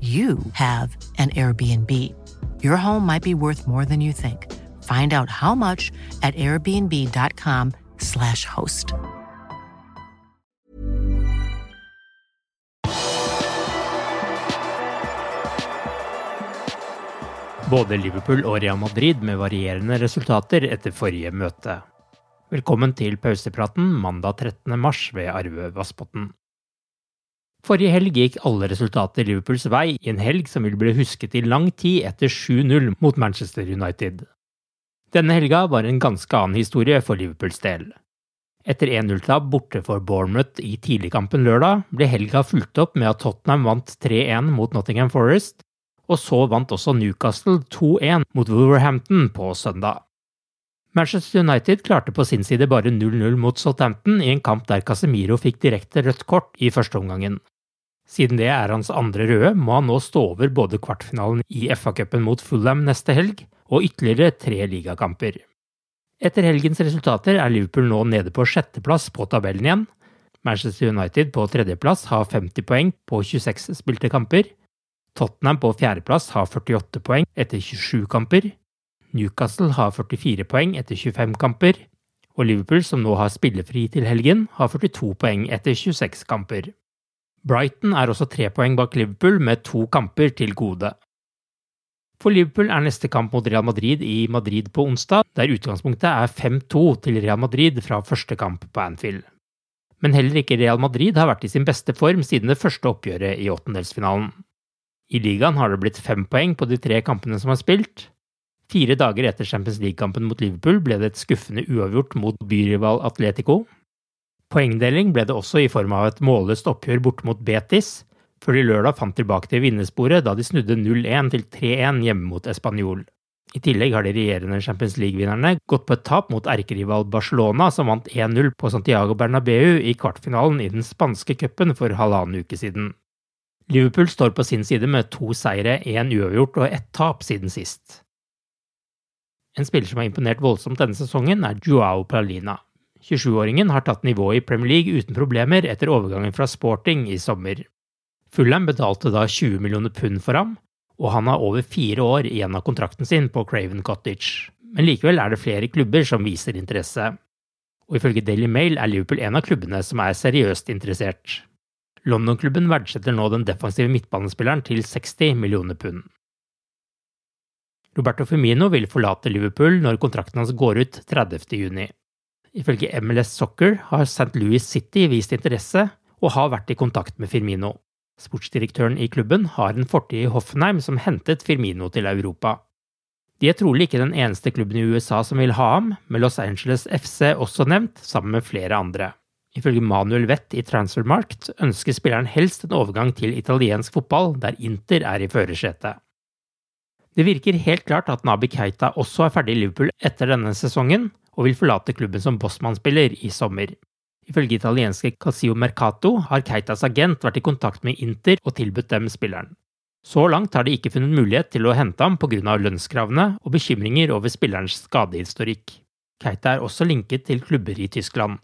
you have an Airbnb. Your home might be worth more than you think. Find out how much at airbnb.com/slash host. Både Liverpool og Real Madrid med varierende resultater etter forrige møte. Velkommen til pausepraten mandag 13. mars ved Arve Vassbotn. Forrige helg gikk alle resultater Liverpools vei i en helg som vil bli husket i lang tid etter 7-0 mot Manchester United. Denne helga var en ganske annen historie for Liverpools del. Etter 1-0-tap borte for Bournemouth i tidligkampen lørdag, ble helga fulgt opp med at Tottenham vant 3-1 mot Nottingham Forest, og så vant også Newcastle 2-1 mot Wolverhampton på søndag. Manchester United klarte på sin side bare 0-0 mot Southampton i en kamp der Casemiro fikk direkte rødt kort i første omgangen. Siden det er hans andre røde, må han nå stå over både kvartfinalen i FA-cupen mot Fulham neste helg og ytterligere tre ligakamper. Etter helgens resultater er Liverpool nå nede på sjetteplass på tabellen igjen. Manchester United på tredjeplass har 50 poeng på 26 spilte kamper. Tottenham på fjerdeplass har 48 poeng etter 27 kamper. Newcastle har 44 poeng etter 25 kamper. Og Liverpool, som nå har spillefri til helgen, har 42 poeng etter 26 kamper. Brighton er også tre poeng bak Liverpool med to kamper til gode. For Liverpool er neste kamp mot Real Madrid i Madrid på onsdag, der utgangspunktet er 5-2 til Real Madrid fra første kamp på Anfield. Men heller ikke Real Madrid har vært i sin beste form siden det første oppgjøret i åttendelsfinalen. I ligaen har det blitt fem poeng på de tre kampene som er spilt. Fire dager etter Champions League-kampen mot Liverpool ble det et skuffende uavgjort mot byrival Atletico. Poengdeling ble det også i form av et målløst oppgjør borte mot Betis, før de lørdag fant tilbake til vinnersporet da de snudde 0-1 til 3-1 hjemme mot Español. I tillegg har de regjerende Champions League-vinnerne gått på et tap mot erkerival Barcelona, som vant 1-0 på Santiago Bernabeu i kvartfinalen i den spanske cupen for halvannen uke siden. Liverpool står på sin side med to seire, én uavgjort og ett tap siden sist. En spiller som har imponert voldsomt denne sesongen, er Joao Palina. 27-åringen har tatt nivået i Premier League uten problemer etter overgangen fra sporting i sommer. Fulham betalte da 20 millioner pund for ham, og han har over fire år igjen av kontrakten sin på Craven Cottage. Men likevel er det flere klubber som viser interesse. Og ifølge Daily Mail er Liverpool en av klubbene som er seriøst interessert. London-klubben verdsetter nå den defensive midtbanespilleren til 60 millioner pund. Roberto Firmino vil forlate Liverpool når kontrakten hans går ut 30. Ifølge MLS Soccer har St. Louis City vist interesse og har vært i kontakt med Firmino. Sportsdirektøren i klubben har en fortid i Hoffenheim som hentet Firmino til Europa. De er trolig ikke den eneste klubben i USA som vil ha ham, med Los Angeles FC også nevnt, sammen med flere andre. Ifølge Manuel Wett i Transfermarkt ønsker spilleren helst en overgang til italiensk fotball, der Inter er i førersetet. Det virker helt klart at Nabi Keita også er ferdig i Liverpool etter denne sesongen, og vil forlate klubben som bossmannsspiller i sommer. Ifølge italienske Casio Mercato har Keitas agent vært i kontakt med Inter og tilbudt dem spilleren. Så langt har de ikke funnet mulighet til å hente ham pga. lønnskravene og bekymringer over spillerens skadehistorikk. Keita er også linket til klubber i Tyskland.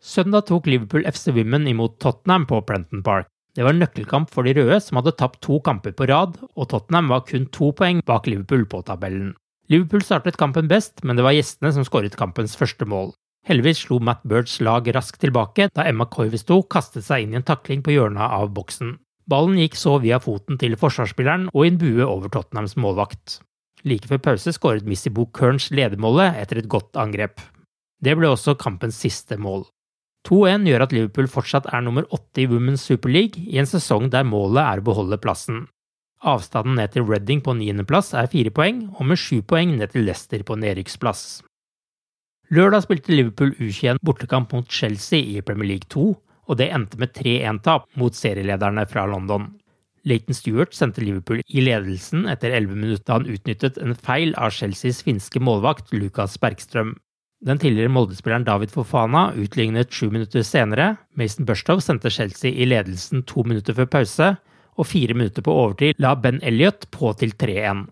Søndag tok Liverpool FC Women imot Tottenham på Prenton Park. Det var nøkkelkamp for de røde, som hadde tapt to kamper på rad, og Tottenham var kun to poeng bak Liverpool på tabellen. Liverpool startet kampen best, men det var gjestene som skåret kampens første mål. Heldigvis slo Matt Birds lag raskt tilbake da Emma Koivisto kastet seg inn i en takling på hjørnet av boksen. Ballen gikk så via foten til forsvarsspilleren og i en bue over Tottenhams målvakt. Like før pause skåret Missy Bo Kearns ledermålet etter et godt angrep. Det ble også kampens siste mål. 2-1 gjør at Liverpool fortsatt er nummer åtte i Women's Super League i en sesong der målet er å beholde plassen. Avstanden ned til Reading på niendeplass er fire poeng, og med sju poeng ned til Leicester på nedrykksplass. Lørdag spilte Liverpool U21 bortekamp mot Chelsea i Premier League 2, og det endte med 3-1-tap mot serielederne fra London. Leighton Stewart sendte Liverpool i ledelsen etter 11 minutter da han utnyttet en feil av Chelseas finske målvakt Lukas Bergstrøm. Den tidligere Molde-spilleren David Fofana utlignet sju minutter senere. Mason Burstow sendte Chelsea i ledelsen to minutter før pause, og fire minutter på overtid la Ben Elliot på til 3-1.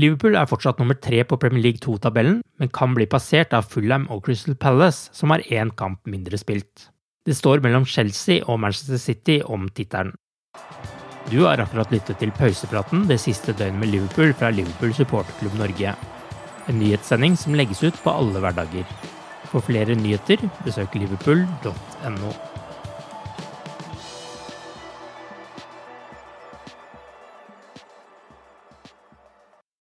Liverpool er fortsatt nummer tre på Premier League 2-tabellen, men kan bli passert av Fulham og Crystal Palace, som har én kamp mindre spilt. Det står mellom Chelsea og Manchester City om tittelen. Du har akkurat lyttet til pausepraten det siste døgnet med Liverpool fra Liverpool supporterklubb Norge. En nyhetssending som legges ut på alle hverdager. For flere nyheter, besøk liverpool.no.